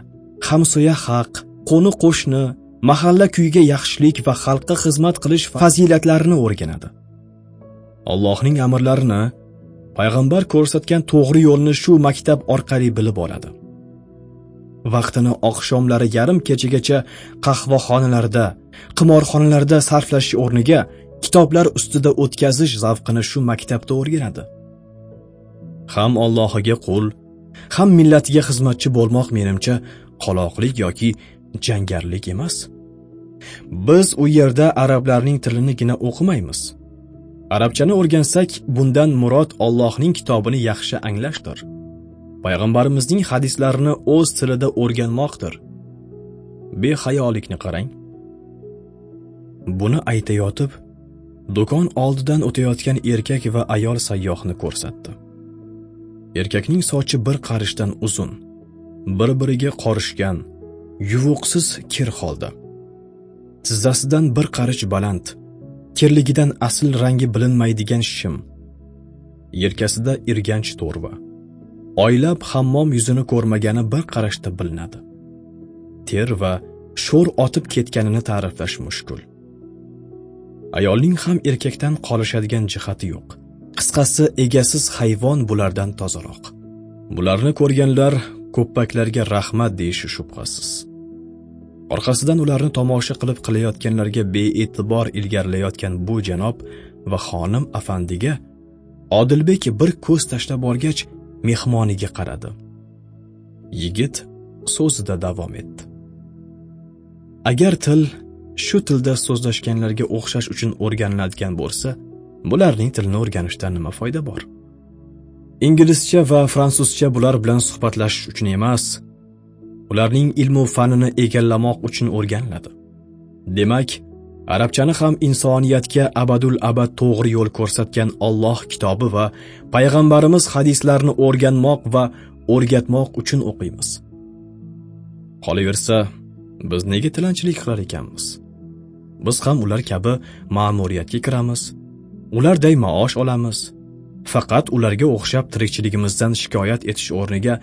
hamsoya haq, qo'ni qo'shni, mahalla kuyiga yaxshilik va xalqqa xizmat qilish fazilatlarini o'rganadi. Allohning amrlarini, payg'ambar ko'rsatgan to'g'ri yo'lni shu maktab orqali bilib oladi. Vaqtini oqshomlari yarim kechagacha qahvaxonalarda, qimorxonalarda sarflash o'rniga kitoblar ustida o'tkazish zavqini shu maktabda o'rganadi. ham Allohiga qul, ham millatiga xizmatchi bo'lmoq menimcha qoloqlik yoki jangarlik emas. Biz u yerda arablarning tilinigina o'qimaymiz. Arabchani o'rgansak, bundan murod Allohning kitobini yaxshi anglashdir. Payg'ambarimizning hadislarini o'z tilida o'rganmoqdir. Behayolikni qarang. Buni aytayotib, do'kon oldidan o'tayotgan erkak va ayol sayyohni ko'rsatdi. Erkakning sochi bir qarishdan uzun, bir-biriga qorishgan, yuvuqsiz kir holda. Tizzasidan bir qarich baland, kirligidan asl rangi bilinmaydigan shim. Yelkasida irganch to'rva. Oylab hammom yuzini ko'rmagani bir qarashda bilinadi. Ter va sho'r otib ketganini ta'riflash mushkul. Ayolning ham erkakdan qolishadigan jihati yo'q. Qisqasi egasiz hayvon bulardan tozaroq. Bularni ko'rganlar ko'ppaklarga rahmat deyishi shubhasiz. Orqasidan ularni tomosha qilib qilayotganlarga bee'tibor ilgarilayotgan bu janob va xonim afandiga Odilbek bir ko'z tashlab olgach mehmoniga qaradi. yigit so'zida davom etdi. Agar til shu tilda so'zlashganlarga o'xshash uchun o'rganiladigan bo'lsa bularning tilni o'rganishdan nima foyda bor? Inglizcha va fransuzcha bular bilan suhbatlashish uchun emas ularning ilmu fanini egallamoq uchun o'rganiladi. Demak arabchani ham insoniyatga abadul abad to'g'ri yo'l ko'rsatgan Alloh kitobi va payg'ambarimiz hadislarini o'rganmoq va o'rgatmoq uchun o'qiymiz. Qolaversa biz nega tilanchilik qilar ekanmiz? Biz ham ular kabi ma'muriyatga kiramiz ularday maosh olamiz faqat ularga o'xshab tirikchiligimizdan shikoyat etish o'rniga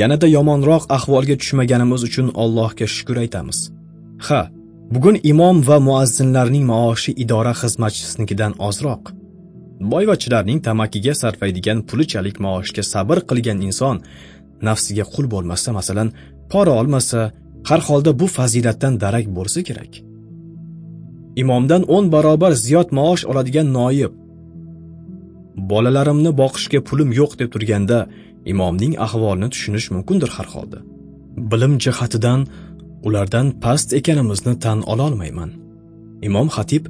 yanada yomonroq ahvolga tushmaganimiz uchun Allohga shukr aytamiz. Ha bugun imom va muazzinlarning maoshi idora xizmatchisinikidan ozroq. Boyvachilarning tamakiga sarflaydigan pulichalik maoshga sabr qilgan inson nafsiga qul bo'lmasa masalan pora olmasa har holda bu fazilatdan darak bo'lsa kerak. Imomdan 10 barobar ziyod maosh oladigan noyib bolalarimni boqishga pulim yo'q deb turganda imomning ahvolini tushunish mumkindir har holda. Bilim jihatidan ulardan past ekanimizni tan ololmayman. Imom xatib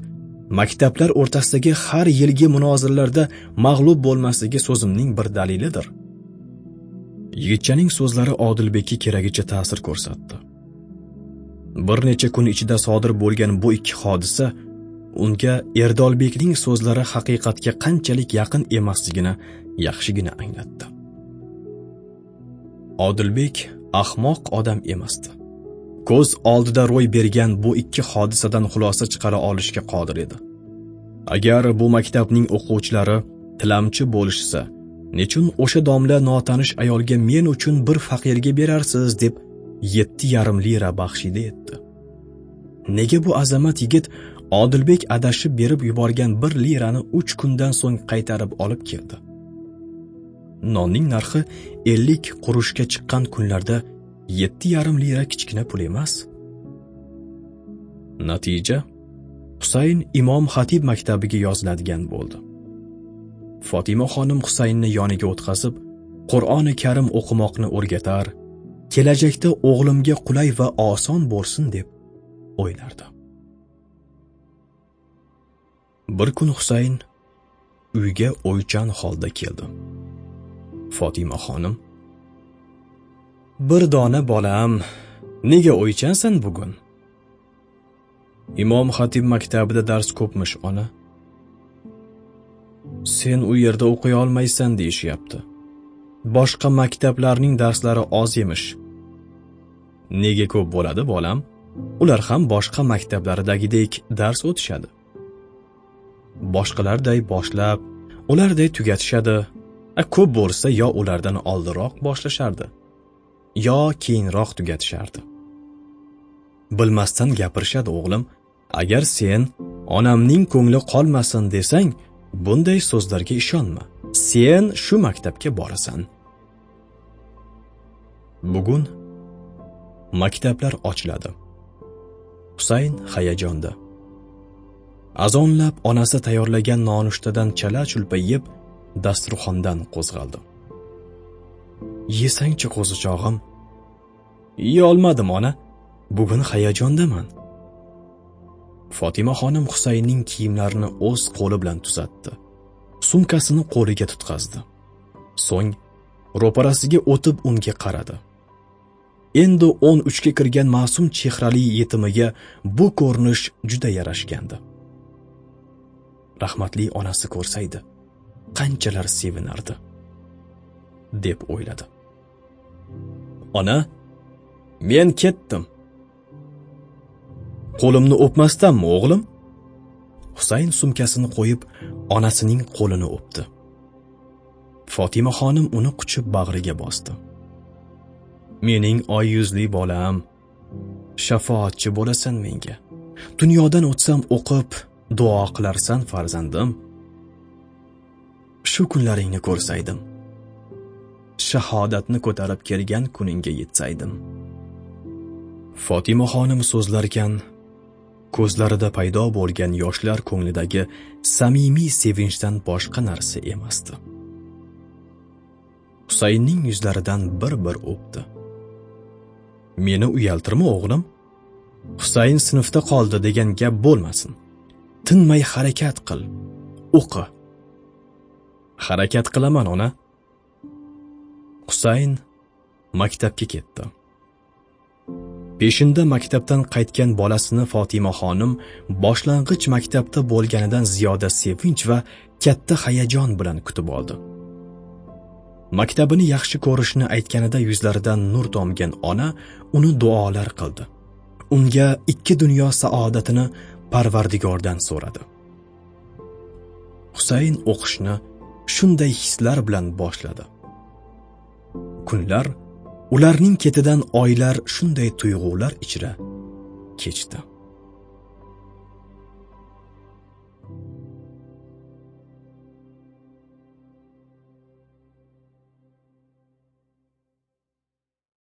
maktablar o'rtasidagi har yilgi munoziralarda mag'lub bo'lmasligi so'zimning bir dalilidir. Yigitchaning so'zlari odilbekka keragicha ta'sir ko'rsatdi. Bir necha kun ichida sodir bo'lgan bu ikki hodisa unga erdolbekning so'zlari haqiqatga qanchalik yaqin emasligini yaxshigina anglatdi. Odilbek ahmoq odam emasdi. Ko'z oldida ro'y bergan bu ikki hodisadan xulosa chiqara olishga qodir edi. Agar bu maktabning o'quvchilari tilamchi bo'lishsa nechun o'sha domla notanish ayolga men uchun bir faqirga berarsiz deb yetti yarim lira baxshida etdi nega bu azamat yigit odilbek adashib berib yuborgan bir lirani uch kundan so'ng qaytarib olib keldi? Nonning narxi ellik qurushga chiqqan kunlarda yetti yarim lira kichkina pul emas. Natija husayn imom xatib maktabiga yoziladigan bo'ldi. Fotima xonim husaynni yoniga o'tkazib qur'oni karim o'qimoqni o'rgatar kelajakda o'g'limga qulay va oson bo'lsin deb o'ylardi. Bir kun husayn uyga o'ychan holda keldi. Fotima xonim bir dona bolam nega o'ychansan bugun? Imom xatib maktabida dars ko'pmish ona. Sen u yerda o'qiy olmaysan deyishyapti. Boshqa maktablarning darslari oz emish. Nega ko'p bo'ladi bolam? Ular ham boshqa maktablaridagidek dars o'tishadi. Boshqalarday boshlab ularday tugatishadi. Ko'p bo'lsa yo ulardan oldinroq boshlashardi. Yo keyinroq tugatishardi. Bilmasdan gapirishadi o'g'lim. Agar sen onamning ko'ngli qolmasin desang bunday so'zlarga ishonma. Sen shu maktabga borasan. Bugun maktablar ochiladi. Husayn hayajonda. Azonlab onasi tayyorlagan nonushtadan chala chulpa yeb dasturxondan qo'zg'aldi. Yesangchi qo'zichog'im yeyolmadim ona. Bugun hayajondaman. Fotima xonim husaynning kiyimlarini o'z qo'li bilan tuzatdi. Sumkasini qo'liga tutqazdi. So'ng ro'parasiga o'tib unga qaradi. Endi o'n uchga kirgan ma'sum chehrali yetimiga bu ko'rinish juda yarashgandi. Rahmatli onasi ko'rsaydi qanchalar sevinardi deb o'yladi. Ona men ketdim. Qo'limni o'pmasdanmi o'g'lim? Husayn sumkasini qo'yib onasining qo'lini o'pdi. Fotima xonim uni quchib bag'riga bosdi. Mening oy yuzli bolam shafoatchi bo'lasan menga. Dunyodan o'tsam o'qib duo qilarsan farzandim. Shu kunlaringni ko'rsaydim. Shahodatni ko'tarib kelgan kuningga yetsaydim. Fotimaxonim so'zlarkan ko'zlarida paydo bo'lgan yoshlar ko'nglidagi samimiy sevinchdan boshqa narsa emasdi. Husaynning yuzlaridan bir bir o'pdi. Meni uyaltirma o'g'lim. Husayn sinfda qoldi degan gap bo'lmasin. Tinmay harakat qil. O'qi. Harakat qilaman ona. Husayn maktabga ketdi. Peshinda maktabdan qaytgan bolasini Fatima xonim boshlang'ich maktabda bo'lganidan ziyoda sevinch va katta hayajon bilan kutib oldi. Maktabini yaxshi ko'rishni aytganida yuzlaridan nur tomgan ona uni duolar qildi. Unga ikki dunyo saodatini parvardigordan so'radi. Husayn o'qishni shunday hislar bilan boshladi. Kunlar ularning ketidan oylar shunday tuyg'ular ichra kechdi.